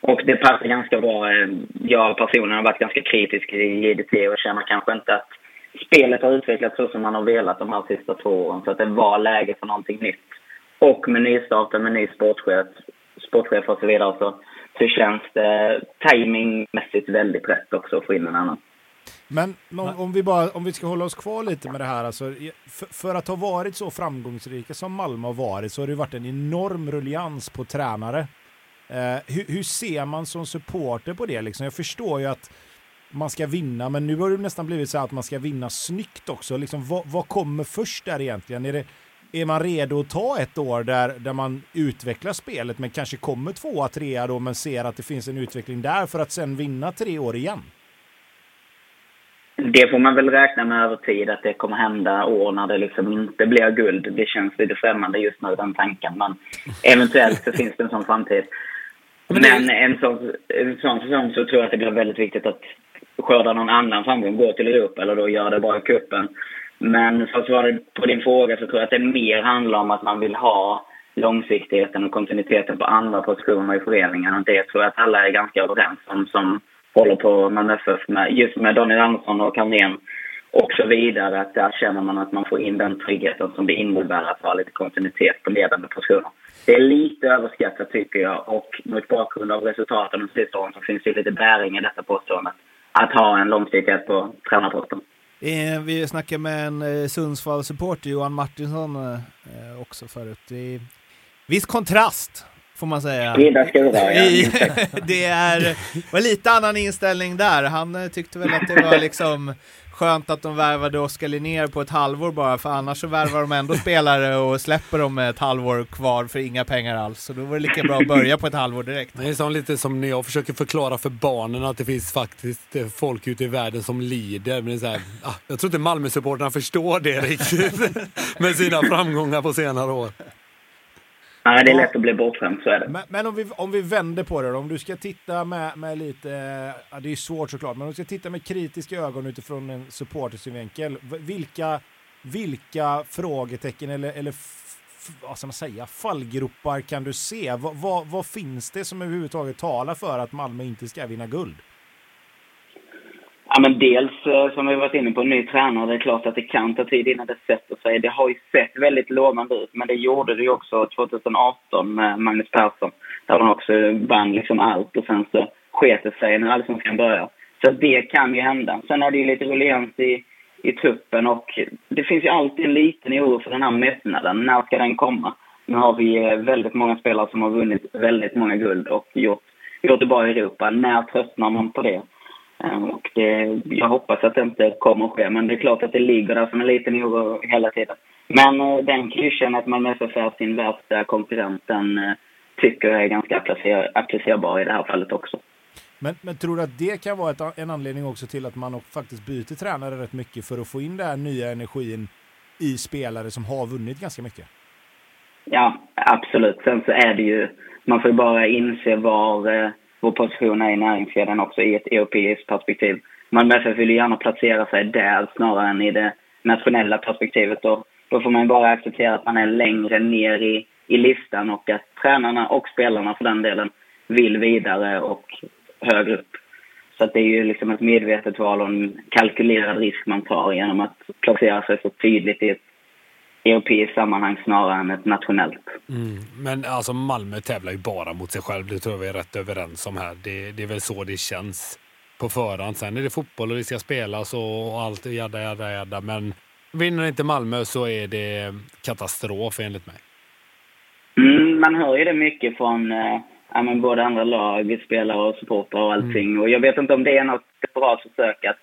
Och det passar ganska bra. Eh, jag personligen har varit ganska kritisk i JDT och känner kanske inte att spelet har utvecklats så som man har velat de här sista två åren. Så att det var läge för någonting nytt. Och med nystarten med ny sportchef, sportchef och så vidare så, så känns det timingmässigt väldigt rätt också att få in en annan. Men om, om, vi bara, om vi ska hålla oss kvar lite med det här, alltså, för, för, att ha varit så framgångsrika som Malmö har varit så har det varit en enorm ruljans på tränare. Eh, hur, hur, ser man som supporter på det? Liksom? Jag förstår ju att man ska vinna, men nu har det nästan blivit så att man ska vinna snyggt också. Liksom, vad, vad kommer först där egentligen? Är, det, är man redo att ta ett år där, där man utvecklar spelet, men kanske kommer tvåa, trea då, men ser att det finns en utveckling där för att sen vinna tre år igen? Det får man väl räkna med över tid, att det kommer hända år när det liksom inte blir guld. Det känns lite främmande just nu, den tanken. Men eventuellt så finns det en sån framtid. Men, en, sån, en sån säsong så tror jag att det blir väldigt viktigt att skörda någon annan framgång, gå till Europa eller då göra det bra i cupen. Men för att svara på din fråga så tror jag att det mer handlar om att man vill ha långsiktigheten och kontinuiteten på andra positioner i föreningen. Det tror jag att alla är ganska överens om som håller på med FF, med, just med Daniel Andersson och Carlén och så vidare. Att där känner man att man får in den tryggheten som det innebär att ha lite kontinuitet på ledande positioner. Det är lite överskattat tycker jag och mot bakgrund av resultaten de sista åren så finns det lite bäring i detta påståendet att ha en långsiktighet på tränarposten. Eh, vi snackade med en eh, Sundsvall-supporter, Johan Martinsson, eh, också förut. Det är viss kontrast, får man säga. Skilda skurar, ja. *laughs* det är, var lite annan inställning där. Han tyckte väl att det var liksom skönt att de värvade Oskar Linnér på ett halvår bara, för annars så värvar de ändå spelare och släpper dem med ett halvår kvar för inga pengar alls. Så då var det lika bra att börja på ett halvår direkt. Det är som lite som när jag försöker förklara för barnen att det finns faktiskt eh, folk ute i världen som lider. Men det är så här, ah, jag tror inte Malmö-supporterna förstår det riktigt *laughs* med sina framgångar på senare år. Nej, det är lätt att bli bortskämd, så är det. Men, men, om, vi, om vi vänder på det då, om du ska titta med, med lite, ja, det är svårt såklart, men om du ska titta med kritiska ögon utifrån en supportersynvinkel, vilka, vilka frågetecken eller, eller vad ska man säga, fallgropar kan du se? Vad, vad, vad finns det som överhuvudtaget talar för att Malmö inte ska vinna guld? Ja, men dels eh, som vi varit inne på, ny tränare. Det är klart att det kan ta tid innan det sätter sig. Det har ju sett väldigt lovande ut, men det gjorde det ju också 2018 med Magnus Persson. Där han också vann liksom allt och sen så sket det sig när allsvenskan började. Så det kan ju hända. Sen är det ju lite ruljans i, i truppen och det finns ju alltid en liten oro för den här mättnaden. När ska den komma? Nu har vi eh, väldigt många spelare som har vunnit väldigt många guld och gjort, gjort det bra i Europa. När tröttnar man på det? Eh, och det, jag hoppas att det inte kommer att ske, men det är klart att det ligger där som en liten oro hela tiden. Men eh, den klyschan att Malmö FF är sin värsta konkurrent, den tycker jag är ganska applicerbar i det här fallet också. Men, men tror du att det kan vara ett, en anledning också till att man faktiskt byter tränare rätt mycket för att få in den här nya energin i spelare som har vunnit ganska mycket? Ja, absolut. Sen så är det ju, man får ju bara inse var eh, vår position är i näringskedjan också i ett europeiskt perspektiv. Malmö FF vill ju gärna placera sig där snarare än i det nationella perspektivet. Och då får man ju bara acceptera att man är längre ner i, i listan och att tränarna och spelarna för den delen vill vidare och högre upp. Så att det är ju liksom ett medvetet val och en kalkylerad risk man tar genom att placera sig så tydligt i ett europeiskt sammanhang snarare än ett nationellt. Mm. Men alltså Malmö tävlar ju bara mot sig själv. Det tror jag vi är rätt överens om här. Det, det är väl så det känns på förhand. Sen är det fotboll och det ska spelas och allt jadda, jadda, jadda. Men vinner inte Malmö så är det katastrof enligt mig. Mm, man hör ju det mycket från eh, ja, men både andra lag, spelare och supportrar och allting. Mm. Och jag vet inte om det är något bra försök att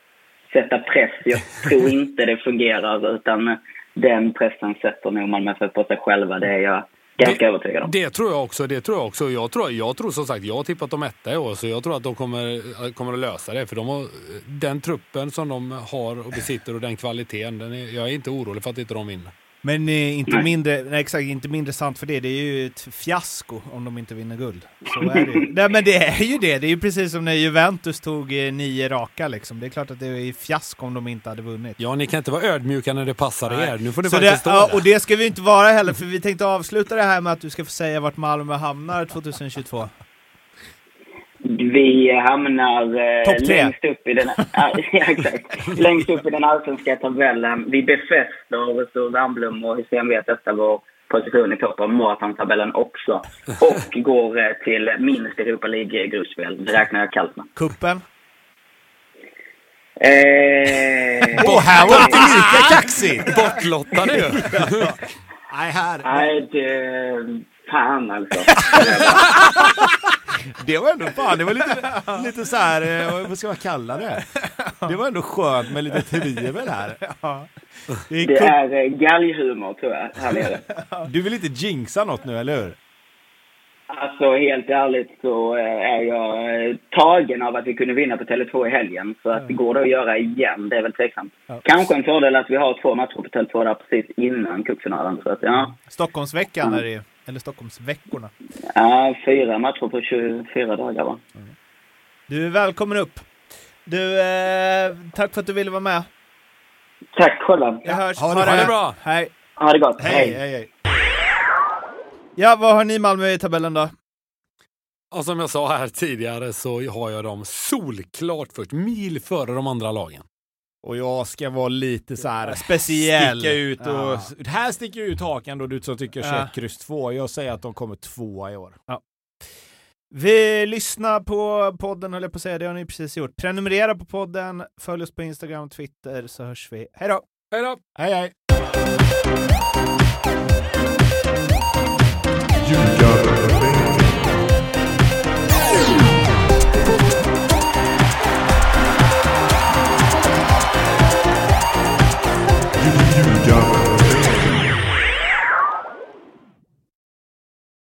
sätta press. Jag tror *laughs* inte det fungerar utan den pressen sätter nog Malmö FF på sig själva. Det är jag ganska det, övertygad om. Det tror jag också. Det tror jag också. Jag tror, jag tror som sagt, jag har tippat dem etta i år så jag tror att de kommer, kommer att lösa det. För de har, den truppen som de har och besitter och den kvaliteten, den är, jag är inte orolig för att inte de vinner. Men eh, inte, nej. mindre, nej, exakt, inte mindre sant för det. Det är ju ett fiasko om de inte vinner guld. Så är det ju. *laughs* nej, men det är ju det. Det är ju precis som när Juventus tog eh, nio raka. Liksom. Det är klart att det är fiasko om de inte hade vunnit. Ja, ni kan inte vara ödmjuka när det passar nej. er. Nu får det faktiskt det, stå ja, Och det ska vi inte vara heller, för vi tänkte avsluta det här med att du ska få säga vart Malmö hamnar 2022. Vi hamnar eh, längst, upp i den, *laughs* ja, *laughs* exakt, längst upp i den allsvenska tabellen. Vi befäster så Wernbloom och Hysén vet detta vår position i toppen av maratontabellen också. Och går eh, till minst Europa League-gruppspel. Det räknar jag kallt med. Kuppen? Eh... Åh, här var inte lika kaxigt! Bortlottade ju! *laughs* Nej, här. Fan alltså. *laughs* det var ändå fan, det var lite, lite så här, eh, vad ska man kalla det? Det var ändå skönt med lite tvivel här. Det är, det är eh, galghumor tror jag, här nere. Du vill inte jinxa något nu, eller hur? Alltså helt ärligt så eh, är jag tagen av att vi kunde vinna på Tele2 i helgen. Så att det går det att göra igen, det är väl tveksamt. Ja. Kanske en fördel att vi har två matcher på Tele2 där precis innan cupfinalen. Så att, ja. Stockholmsveckan är det ju. Eller Stockholmsveckorna? Ja, fyra matcher på 24 dagar va. Mm. Du är välkommen upp. Du, eh, tack för att du ville vara med. Tack själva. Jag hörs. Ha, ha, det, ha det bra. Hej. Ha det gott. Hej, hej, hej. hej. Ja, vad har ni Malmö i tabellen då? Och som jag sa här tidigare så har jag dem solklart först, mil före de andra lagen. Och jag ska vara lite så här speciell. Sticka ut och, ja. Här sticker ut hakan då, du som tycker 21 ja. kryss 2. Jag säger att de kommer tvåa i år. Ja. Vi lyssnar på podden, höll jag på att säga. Det har ni precis gjort. Prenumerera på podden, följ oss på Instagram och Twitter så hörs vi. Hej då! Hej då! Hej hej!